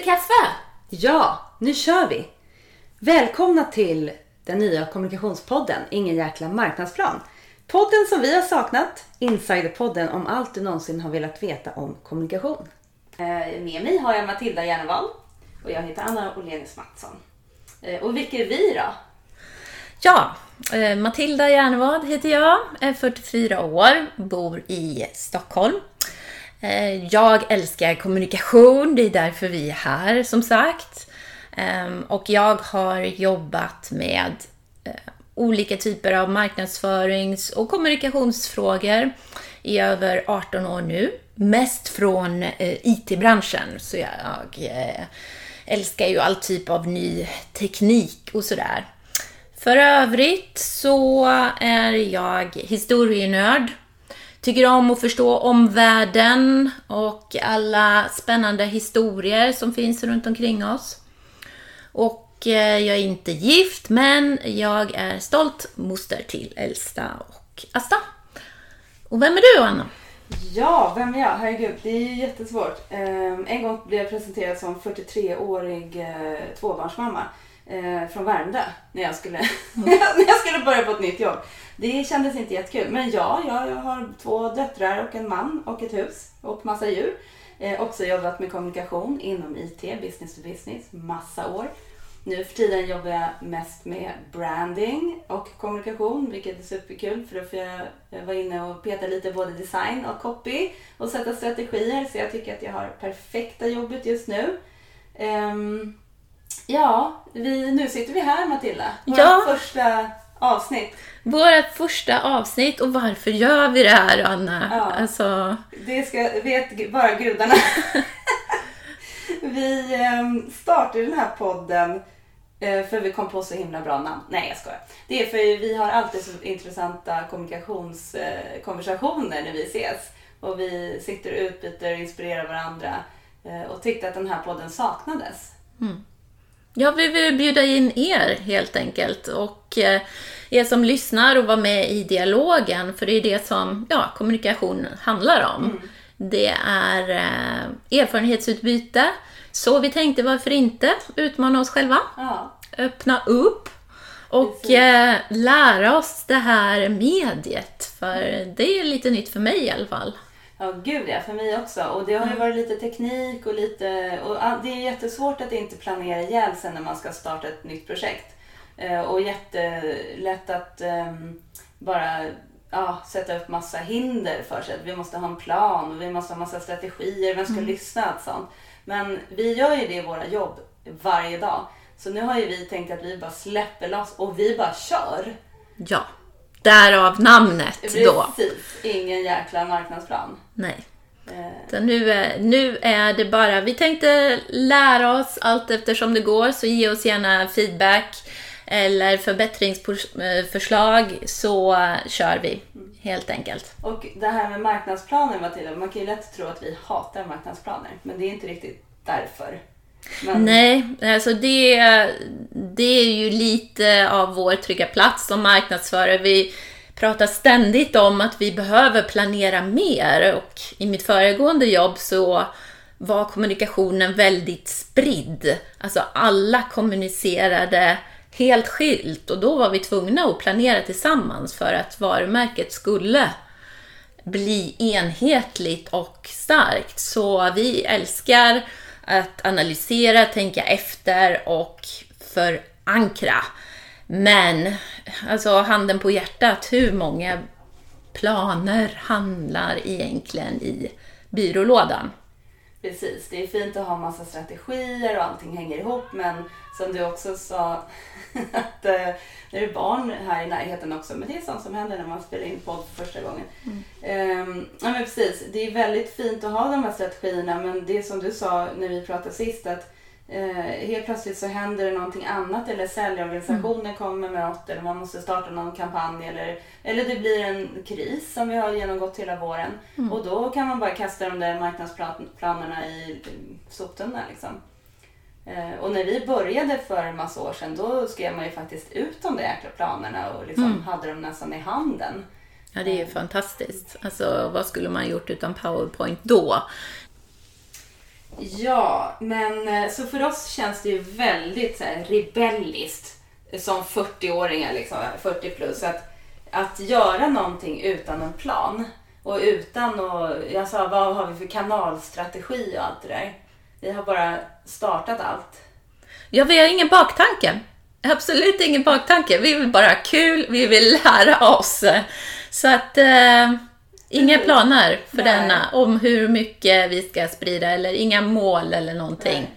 lite kaffe? Ja, nu kör vi! Välkomna till den nya kommunikationspodden Ingen jäkla marknadsplan. Podden som vi har saknat, Insiderpodden om allt du någonsin har velat veta om kommunikation. Eh, med mig har jag Matilda Järnevall och jag heter Anna Olenius Mattsson. Eh, och vilka är vi då? Ja, eh, Matilda Järnevad heter jag, är 44 år, bor i Stockholm. Eh, jag älskar kommunikation, det är därför vi är här som sagt. Ehm, och jag har jobbat med eh, olika typer av marknadsförings och kommunikationsfrågor i över 18 år nu. Mest från eh, IT-branschen, så jag älskar ju all typ av ny teknik och sådär. För övrigt så är jag historienörd. Tycker om att förstå omvärlden och alla spännande historier som finns runt omkring oss. Och eh, jag är inte gift, men jag är stolt moster till Elsta och Asta. Och vem är du, Anna? Ja, vem är jag? Herregud, det är ju jättesvårt. Ehm, en gång blev jag presenterad som 43-årig eh, tvåbarnsmamma eh, från Värmdö när jag, skulle, när jag skulle börja på ett nytt jobb. Det kändes inte jättekul. Men ja, jag, jag har två döttrar och en man och ett hus och massa djur. Eh, också jobbat med kommunikation inom IT, business to business, massa år. Nu för tiden jobbar jag mest med branding och kommunikation, vilket är superkul för då får jag vara inne och peta lite både design och copy och sätta strategier. Så jag tycker att jag har perfekta jobbet just nu. Um, Ja, vi, nu sitter vi här Matilda. Vårt ja. första avsnitt. Vårt första avsnitt och varför gör vi det här Anna? Ja, alltså... Det ska, vet bara gudarna. vi ehm, startade den här podden eh, för vi kom på så himla bra namn. Nej jag skojar. Det är för vi har alltid så intressanta kommunikationskonversationer när vi ses. Och vi sitter och utbyter och inspirerar varandra. Eh, och tyckte att den här podden saknades. Mm. Ja, vi vill bjuda in er helt enkelt och eh, er som lyssnar och var med i dialogen, för det är det som ja, kommunikation handlar om. Mm. Det är eh, erfarenhetsutbyte, så vi tänkte varför inte utmana oss själva, ja. öppna upp och eh, lära oss det här mediet, för det är lite nytt för mig i alla fall. Ja, gud ja, för mig också. Och det har ju varit lite teknik och lite... Och det är jättesvårt att inte planera ihjäl sig när man ska starta ett nytt projekt. Eh, och jättelätt att um, bara ja, sätta upp massa hinder för sig. Vi måste ha en plan och vi måste ha massa strategier. Vem ska mm. lyssna? Allt sånt. Men vi gör ju det i våra jobb varje dag. Så nu har ju vi tänkt att vi bara släpper loss och vi bara kör. Ja. Därav namnet Precis. då. Precis, ingen jäkla marknadsplan. Nej. Så nu, är, nu är det bara, vi tänkte lära oss allt eftersom det går, så ge oss gärna feedback eller förbättringsförslag så kör vi helt enkelt. Och det här med marknadsplaner Matilda, man kan ju lätt tro att vi hatar marknadsplaner, men det är inte riktigt därför. Men... Nej, alltså det, det är ju lite av vår trygga plats som marknadsförare. Vi pratar ständigt om att vi behöver planera mer och i mitt föregående jobb så var kommunikationen väldigt spridd. Alltså alla kommunicerade helt skilt och då var vi tvungna att planera tillsammans för att varumärket skulle bli enhetligt och starkt. Så vi älskar att analysera, tänka efter och förankra. Men, alltså handen på hjärtat, hur många planer handlar egentligen i byrålådan? Precis, det är fint att ha massa strategier och allting hänger ihop men som du också sa att eh, det är barn här i närheten också men det är sånt som händer när man spelar in podd för första gången. Mm. Um, ja men precis, det är väldigt fint att ha de här strategierna men det som du sa när vi pratade sist att uh, helt plötsligt så händer det någonting annat eller säljorganisationen mm. kommer med något eller man måste starta någon kampanj eller, eller det blir en kris som vi har genomgått hela våren mm. och då kan man bara kasta de där marknadsplanerna i soptunnan liksom. Eh, och när vi började för en massa år sedan då skrev man ju faktiskt ut de där jäkla planerna och liksom mm. hade dem nästan i handen. Ja, det är ju fantastiskt. Alltså, vad skulle man gjort utan Powerpoint då? Ja, men eh, så för oss känns det ju väldigt så här, rebelliskt som 40-åringar, liksom, 40 plus, att, att göra någonting utan en plan. Och utan att, jag sa vad har vi för kanalstrategi och allt det där. Vi har bara startat allt. Ja, vi har ingen baktanke. Absolut ingen baktanke. Vi vill bara ha kul, vi vill lära oss. Så att, eh, inga planer för Nej. denna om hur mycket vi ska sprida eller inga mål eller någonting. Nej.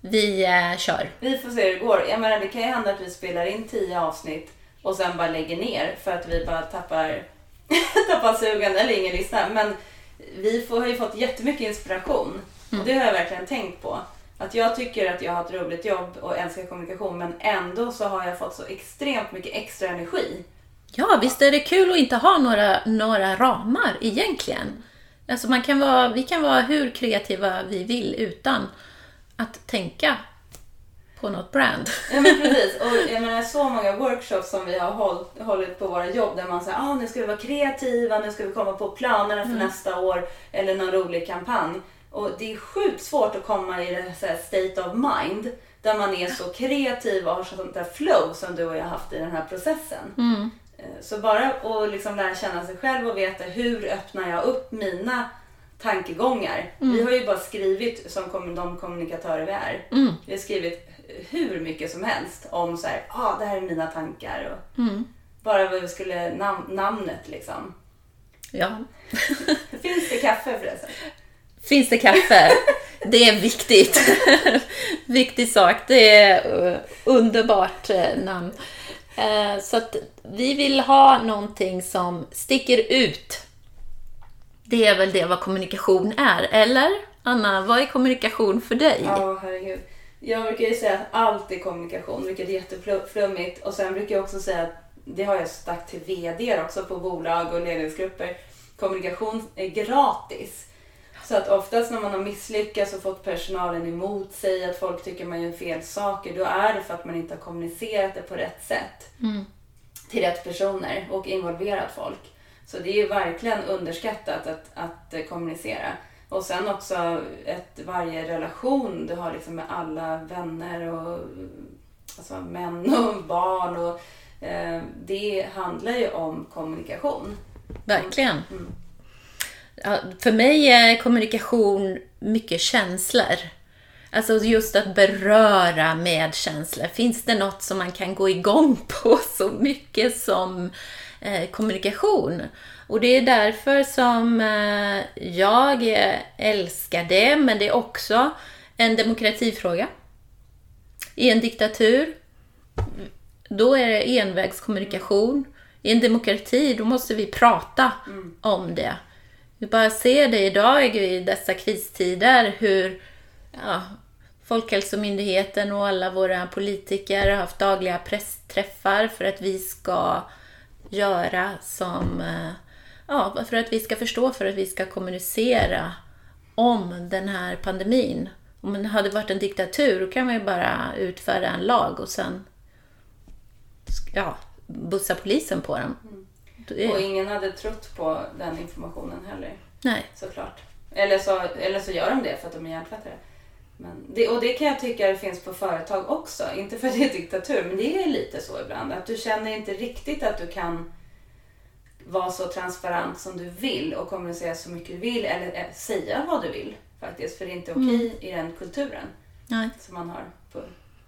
Vi eh, kör. Vi får se hur det går. Jag menar, det kan ju hända att vi spelar in 10 avsnitt och sen bara lägger ner för att vi bara tappar, tappar sugen eller ingen lyssnar. Men vi får, har ju fått jättemycket inspiration och det har jag verkligen tänkt på. Att jag tycker att jag har ett roligt jobb och älskar kommunikation men ändå så har jag fått så extremt mycket extra energi. Ja, visst är det kul att inte ha några, några ramar egentligen. Alltså man kan vara, vi kan vara hur kreativa vi vill utan att tänka på något brand. Ja men precis. Och jag menar så många workshops som vi har hållit, hållit på våra jobb där man säger ah, nu ska vi vara kreativa, nu ska vi komma på planerna för nästa år eller någon rolig kampanj. Och det är sjukt svårt att komma i det så state of mind där man är så kreativ och har sånt där flow som du och jag har haft i den här processen. Eh, Så bara att liksom lära känna sig själv och veta hur öppnar jag upp mina tankegångar. Vi har ju bara skrivit som de kommunikatörer vi är. Vi har skrivit hur mycket som helst om så här, ah, det här är mina tankar. Och Bara vad vi skulle, nam- namnet liksom. Ja. Finns det kaffe förresten? Finns det kaffe? Det är viktigt. Viktig sak. Det är eh, underbart eh, namn. Eh, Så att vi vill ha någonting som sticker ut. Det är väl det vad kommunikation är, eller? Anna, vad är kommunikation för dig? Ja, herregud. Jag brukar ju säga att allt är kommunikation, vilket är jätteflummigt. Och sen brukar jag också säga att det har jag sagt till VD också på bolag och ledningsgrupper. Kommunikation är gratis. Så att oftast när man har misslyckats och fått personalen emot sig, att folk tycker man gör fel saker, då är det för att man inte har kommunicerat det på rätt sätt. Till rätt personer och involverat folk. Så det är ju verkligen underskattat att, att kommunicera. Och sen också ett, varje relation du har liksom med alla vänner och alltså män och barn. Och, eh, det handlar ju om kommunikation. Verkligen. Ja, för mig är kommunikation mycket känslor. Alltså just att beröra med känslor. Finns det något som man kan gå igång på så mycket som eh, kommunikation? Och det är därför som eh, jag älskar det, men det är också en demokratifråga. I en diktatur, då är det envägskommunikation. I en demokrati, då måste vi prata om det. Vi bara ser det idag i dessa kristider hur ja, Folkhälsomyndigheten och alla våra politiker har haft dagliga pressträffar för att vi ska göra som... Eh, ja, för att vi ska förstå, för att vi ska kommunicera om den här pandemin. Om det hade varit en diktatur, då kan man ju bara utfärda en lag och sen ja, bussa polisen på dem. Mm. Och ingen hade trott på den informationen heller. Nej. Såklart. Eller så, eller så gör de det för att de är hjärntvättade. Men det, och det kan jag tycka det finns på företag också. Inte för att det är diktatur, men det är lite så ibland. Att du känner inte riktigt att du kan vara så transparent som du vill och kommunicera så mycket du vill eller eh, säga vad du vill faktiskt. För det är inte okej i den kulturen Nej. som man har. På.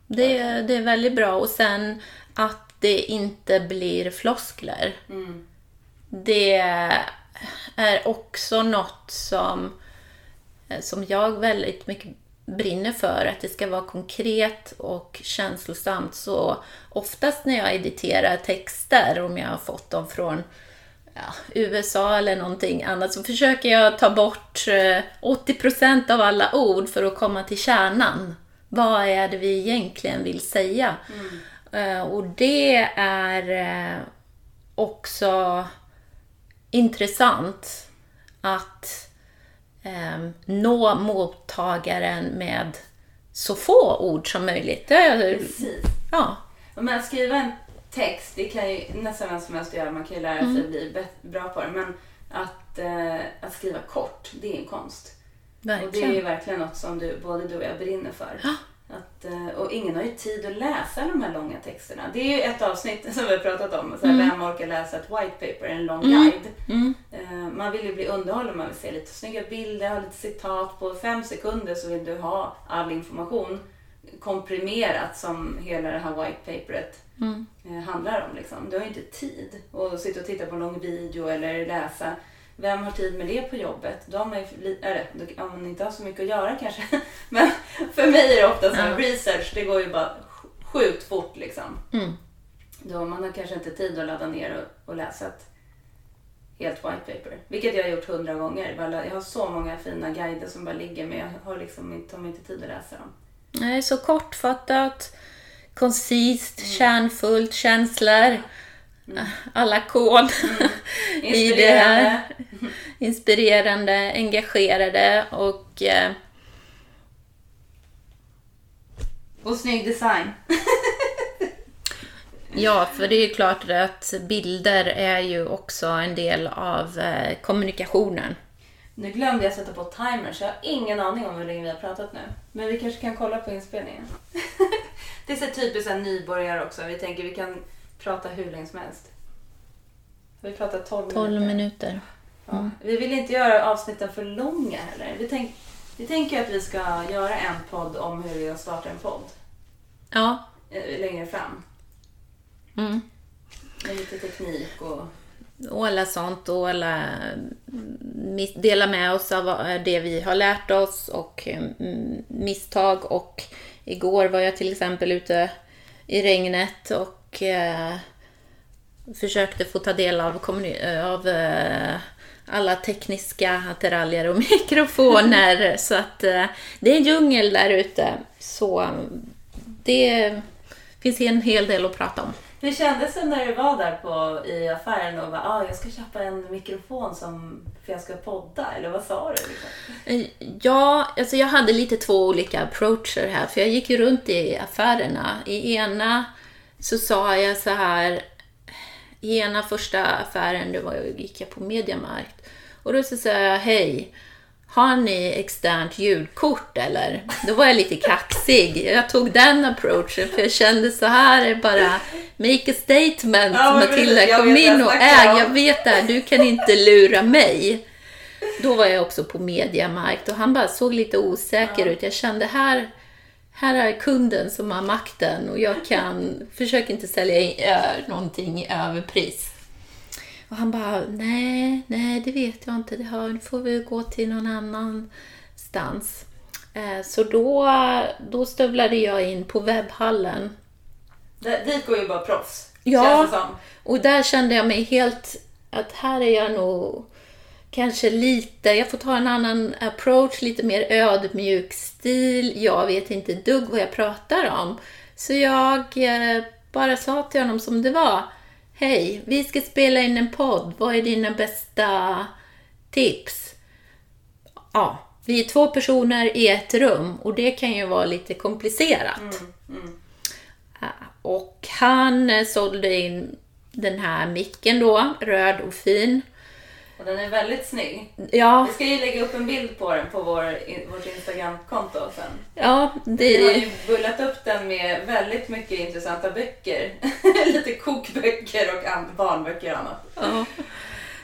Det, det är väldigt bra. Och sen att det inte blir floskler. Mm. Det är också något som, som jag väldigt mycket brinner för. Att det ska vara konkret och känslosamt. Så oftast när jag editerar texter, om jag har fått dem från ja, USA eller någonting annat, så försöker jag ta bort eh, 80% av alla ord för att komma till kärnan. Vad är det vi egentligen vill säga? Eh, Och det är eh, också intressant att eh, nå mottagaren med så få ord som möjligt. Precis. ja, Men att skriva en text, det kan ju nästan vem som helst göra. Man kan ju lära sig bli bet- bra på det. Men att, eh, att skriva kort, det är en konst. Verkligen. Och det är ju verkligen något som du, både du och jag brinner för. Ja. Att, eh, och ingen har ju tid att läsa de här långa texterna. Det är ju ett avsnitt som vi har pratat om. Så här, Vem orkar läsa ett white paper, en lång guide? Mm. Eh, Man vill ju bli underhållen, man vill se lite snygga bilder, ha lite citat. På fem sekunder så vill du ha all information komprimerat som hela det här white paperet Mm. eh, handlar om. Liksom. Du har ju inte tid att sitta och titta på en lång video eller läsa. Vem har tid med det på jobbet? Då har man ju, eller, då, om man inte har så mycket att göra kanske. Men för mig är det ofta så här, research, det går ju bara sj- sjukt fort liksom. Mm. Då man har kanske inte tid att ladda ner och, och läsa ett helt white paper. Vilket jag har gjort hundra gånger. Jag har så många fina guider som bara ligger men jag har liksom inte, mig inte tid att läsa dem. Nej, så kortfattat, koncist, kärnfullt, känslor, alla kod i det här. Inspirerande, engagerade och eh, Och snygg design. ja, för det är ju klart att bilder är ju också en del av eh, kommunikationen. Nu glömde jag sätta på timer så jag har ingen aning om hur länge vi har pratat nu. Men vi kanske kan kolla på inspelningen. det är så typiskt en nybörjare också. Vi tänker vi kan prata hur länge som helst. Vi pratar 12, 12 minuter. minuter. Ja. Vi vill inte göra avsnitten för långa heller. Vi, tänk, vi tänker att vi ska göra en podd om hur vi startar en podd Ja. eh, längre fram. Mm. Med lite teknik och... och alla sånt och alla mis- dela med oss av det vi har lärt oss och mm, misstag och igår var jag till exempel ute i regnet och eh, försökte få ta del av, eh, av eh, alla tekniska attiraljer och mikrofoner så att eh, det är en djungel där ute så mm, det finns en hel del att prata om. Hur kändes det när du var där på, i affären och bara ah, jag ska köpa en mikrofon som, för jag ska podda? Eller vad sa du? Liksom? Eh, Ja, alltså jag hade lite två olika approacher här, för jag gick ju runt i affärerna. I ena så sa jag så här, i ena första affären, då gick jag på Mediamarkt, och då så sa jag hej, har ni externt ljudkort eller? Då var jag lite kaxig. Jag tog den approachen för jag kände så här är bara make a statement Ja, Matilda, kom in och äg, jag vet det här, du kan inte lura mig. Då var jag också på Mediamarkt och han bara såg lite osäker ut. Jag kände här, här är kunden som har makten och jag kan, försök inte sälja in, äh, någonting överpris. Och han bara, nej, nej det vet jag inte, det har, nu får vi gå till någon annanstans. Eh, Så då, då stövlade jag in på webbhallen Där- Dit går ju bara proffs. Ja. Känns det som. och där kände jag mig helt att här är jag nog kanske lite, jag får ta en annan approach, lite mer ödmjuk stil. Jag vet inte dugg vad jag pratar om. Så jag eh, bara sa till honom som det var. Hej, vi ska spela in en podd. Vad är dina bästa tips? Ja, vi är två personer i ett rum och det kan ju vara lite komplicerat. Ja, Och han eh, sålde in den här micken då, röd och fin. Och den är väldigt snygg. Ja, Vi ska ju lägga upp en bild på den på vår, vårt Instagram-konto sen. ja Vi har det, ju bullat upp den med väldigt mycket intressanta böcker. Lite kokböcker och barnböcker och annat. ja.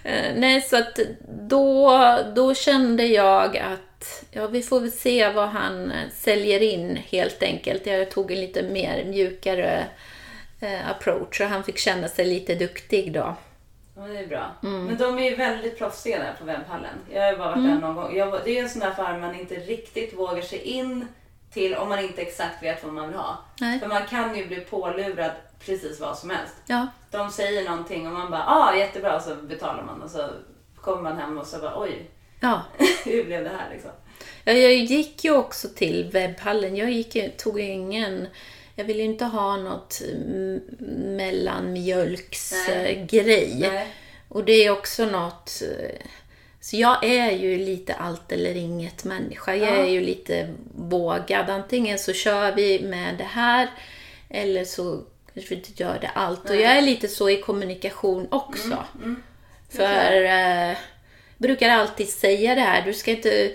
Eh, Nej, så att då, då kände jag att ja, vi får väl se vad han eh, säljer in helt enkelt. Jag tog en lite mer mjukare eh, approach och han fick känna sig lite duktig då. Ja, det är bra. Mm. Men de är ju väldigt proffsiga där på webbhallen. Jag har ju bara varit där någon gång. Jag, det är ju en sån där affär man inte riktigt vågar sig in till om man inte exakt vet vad man vill ha. Nej. För man kan ju bli pålurad precis vad som helst. Ja, De säger någonting och man bara ah jättebra och så betalar man och så kommer man hem och så bara oj, ja. hur blev det här liksom? Ja, jag gick ju också till webbhallen. Jag gick, tog ju ingen... Jag ville ju inte ha något mm, mellanmjölksgrej. Nej. Och det är också något... eh, Så jag är ju lite allt eller inget människa. Jag Ja. är ju lite vågad. Antingen så kör vi med det här eller så kanske vi inte gör det allt. Och jag är lite så i kommunikation också. Mm, För eh, brukar alltid säga det här, du ska inte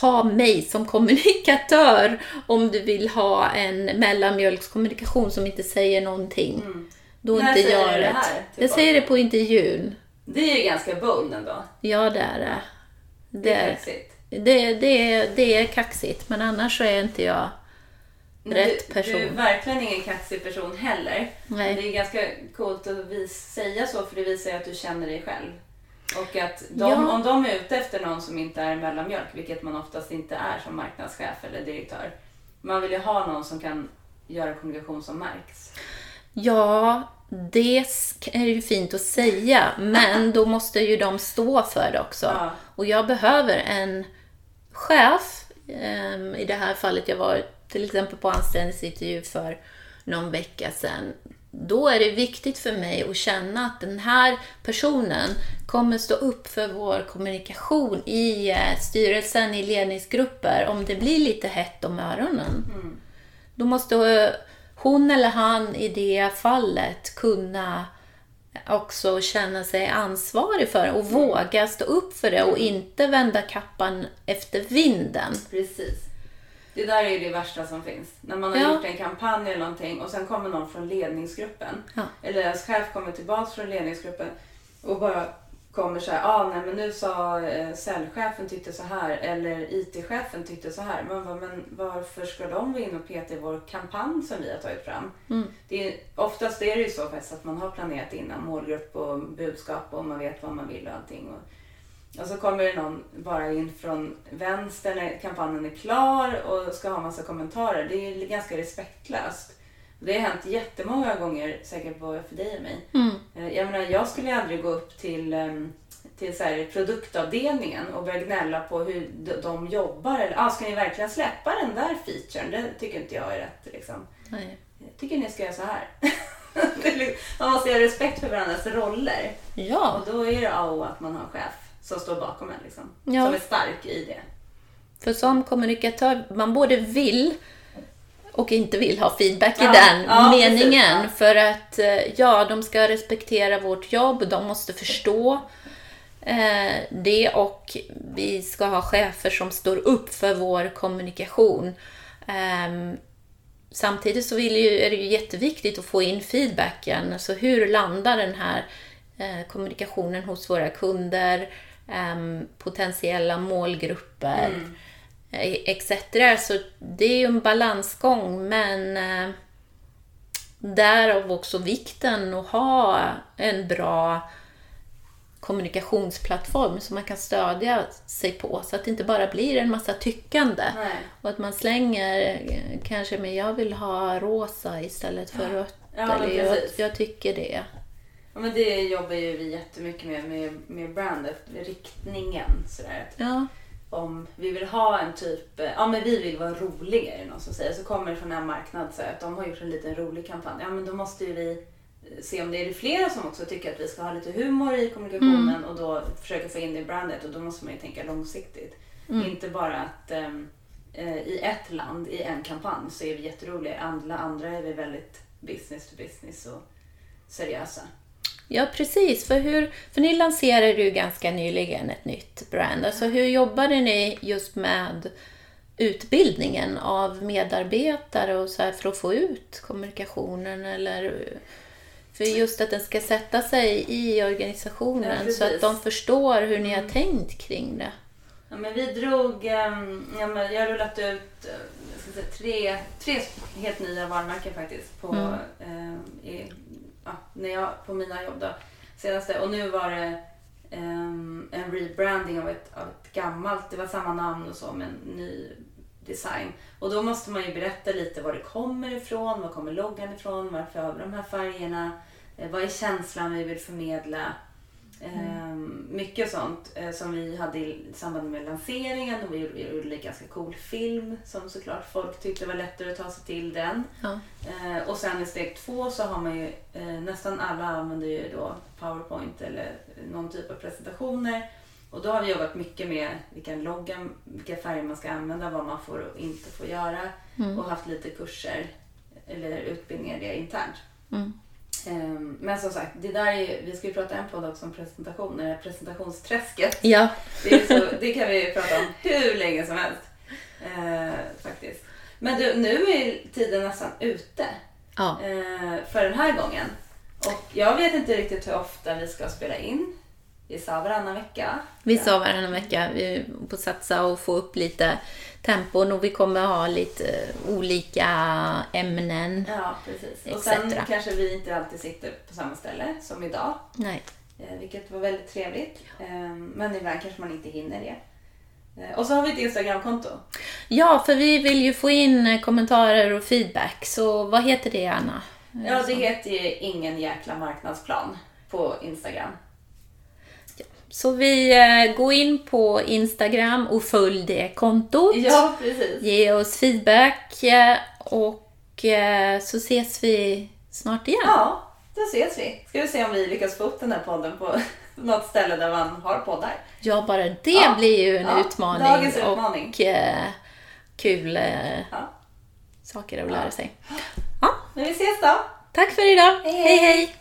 ha mig som kommunikatör om du vill ha en mellanmjölkskommunikation som inte säger någonting. Då När inte du det här till Jag säger det på intervjun. Det är ju ganska bold ändå. Ja, det är det. Det är kaxigt. det, det, det är kaxigt, men annars så är inte jag rätt du, person. Du är verkligen ingen kaxig person heller. Nej. Det är ganska coolt att vis, säga så för det visar ju att du känner dig själv. Och att de, Ja. om de är ute efter någon som inte är mellanmjölk, vilket man oftast inte är som marknadschef eller direktör. Man vill ju ha någon som kan göra kommunikation som märks. Ja, det är ju fint att säga, men då måste ju de stå för det också. Ja. Och jag behöver en chef. ehm, I det här fallet, jag var till exempel på anställningsintervju för någon vecka sedan. Då är det viktigt för mig att känna att den här personen kommer stå upp för vår kommunikation i eh, styrelsen, i ledningsgrupper, om det blir lite hett om öronen. Då måste eh, hon eller han i det fallet kunna också känna sig ansvarig för det och våga stå upp för det och inte vända kappan efter vinden. Precis. Det där är ju det värsta som finns. När man har Ja. gjort en kampanj eller någonting och sen kommer någon från ledningsgruppen. Ja. Eller deras chef kommer tillbaka från ledningsgruppen och bara kommer så här, ah, nej men nu sa eh, säljchefen tyckte så här eller IT-chefen tyckte så här. Bara, men varför ska de vara inne och peta i vår kampanj som vi har tagit fram? Det är, oftast är det ju så faktiskt att man har planerat innan målgrupp och budskap och man vet vad man vill och allting. Och, och så kommer det någon bara in från vänster när kampanjen är klar och ska ha massa kommentarer. Det är ganska respektlöst. Det har hänt jättemånga gånger, säkert både för dig och mig. Eh, Jag menar, jag skulle aldrig gå upp till, ehm, till så här produktavdelningen och börja gnälla på hur de- jobbar. Eller, ah, ska ni verkligen släppa den där featuren? Det tycker inte jag är rätt. Liksom. Nej. Jag tycker ni ska göra så här. Liksom- man måste ha respekt för varandras roller. Ja, Och då är det A och O att man har chef som står bakom en. Liksom. Ja. Som är stark i det. för som kommunikatör, man både vill och inte vill ha feedback i Ja, den ja, precis, meningen. ja. För att eh, ja, de ska respektera vårt jobb, de måste förstå eh, det och vi ska ha chefer som står upp för vår kommunikation. Ehm, samtidigt så ju, är det ju jätteviktigt att få in feedbacken. Alltså hur landar den här eh, kommunikationen hos våra kunder, ehm, potentiella målgrupper eh, etc. Så det är ju en balansgång men eh, därav också vikten att ha en bra kommunikationsplattform som man kan stödja sig på så att det inte bara blir en massa tyckande. Nej. Och att man slänger eh, kanske med jag vill ha rosa istället för rött. Ja, eller jag, jag tycker det. Ja, men det jobbar ju vi jättemycket med, med, med brandet, med riktningen. Sådär. Ja, Om vi vill ha en typ, ja men vi vill vara roliga är det någon som säger. Så kommer det från en marknad så att de har gjort en liten rolig kampanj. Ja men då måste ju vi eh, se om det är flera som också tycker att vi ska ha lite humor i kommunikationen och då försöka få in det i brandet och då måste man ju tänka långsiktigt. Inte bara att eh, i ett land, i en kampanj så är vi jätteroliga. I andra, andra är vi väldigt business to business och seriösa. Ja, precis. För, hur, för ni lanserade ju ganska nyligen ett nytt brand. Alltså hur jobbade ni just med utbildningen av medarbetare och så för att få ut kommunikationen? Eller, för just att den ska sätta sig i organisationen Ja, så att de förstår hur ni har tänkt kring det. Ja, men vi drog, ehm, ja, men jag har rullat ut eh, säga, tre, tre helt nya varumärken faktiskt på, ehm, i, ja, när jag, på mina jobb då, senaste. Och nu var det um, en rebranding av ett, av ett gammalt, det var samma namn och så men ny design. Och då måste man ju berätta lite var det kommer ifrån, var kommer loggan ifrån, varför har vi de här färgerna, eh, vad är känslan vi vill förmedla. Ehm, mycket sånt eh, som vi hade i samband med lanseringen och vi gjorde, en ganska cool film som såklart folk tyckte var lättare att ta sig till den. Ja. Eh, och sen i steg två så har man ju eh, nästan alla använder ju då Powerpoint eller någon typ av presentationer. Och då har vi jobbat mycket med vilken logga, vilka färger man ska använda, vad man får och inte får göra och haft lite kurser eller utbildningar det internt. Mm. Ehm, Men som sagt, det där är, vi ska ju prata en podd också om presentationer, presentationsträsket. Ja, Det, så, det kan vi ju prata om hur länge som helst. Eh, faktiskt. Men du, nu är tiden nästan ute ja. eh, för den här gången. Och jag vet inte riktigt hur ofta vi ska spela in. Vi sa varannan vecka. Vi sa varannan vecka, vi får satsa och få upp lite tempon och vi kommer ha lite eh, olika ämnen. Ja, precis. Och Etc. sen kanske vi inte alltid sitter på samma ställe som idag. Nej. Eh, vilket var väldigt trevligt. Eh, men ibland kanske man inte hinner det. Eh, och så har vi ett Instagramkonto. Ja, för vi vill ju få in kommentarer och feedback, så vad heter det Anna? Ja, det heter ju ingen jäkla marknadsplan på Instagram. Så vi eh, går in på Instagram och följ det kontot. Ja, precis. Ge oss feedback eh, och eh, så ses vi snart igen. Ja, då ses vi. Ska vi se om vi lyckas få upp den här podden på något ställe där man har poddar. Ja, bara det Ja. blir ju en Ja, utmaning, dagens utmaning. och eh, kul eh, Ja. saker att lära sig. Ja, Men vi ses då. tack för idag. Hej! hej. hej.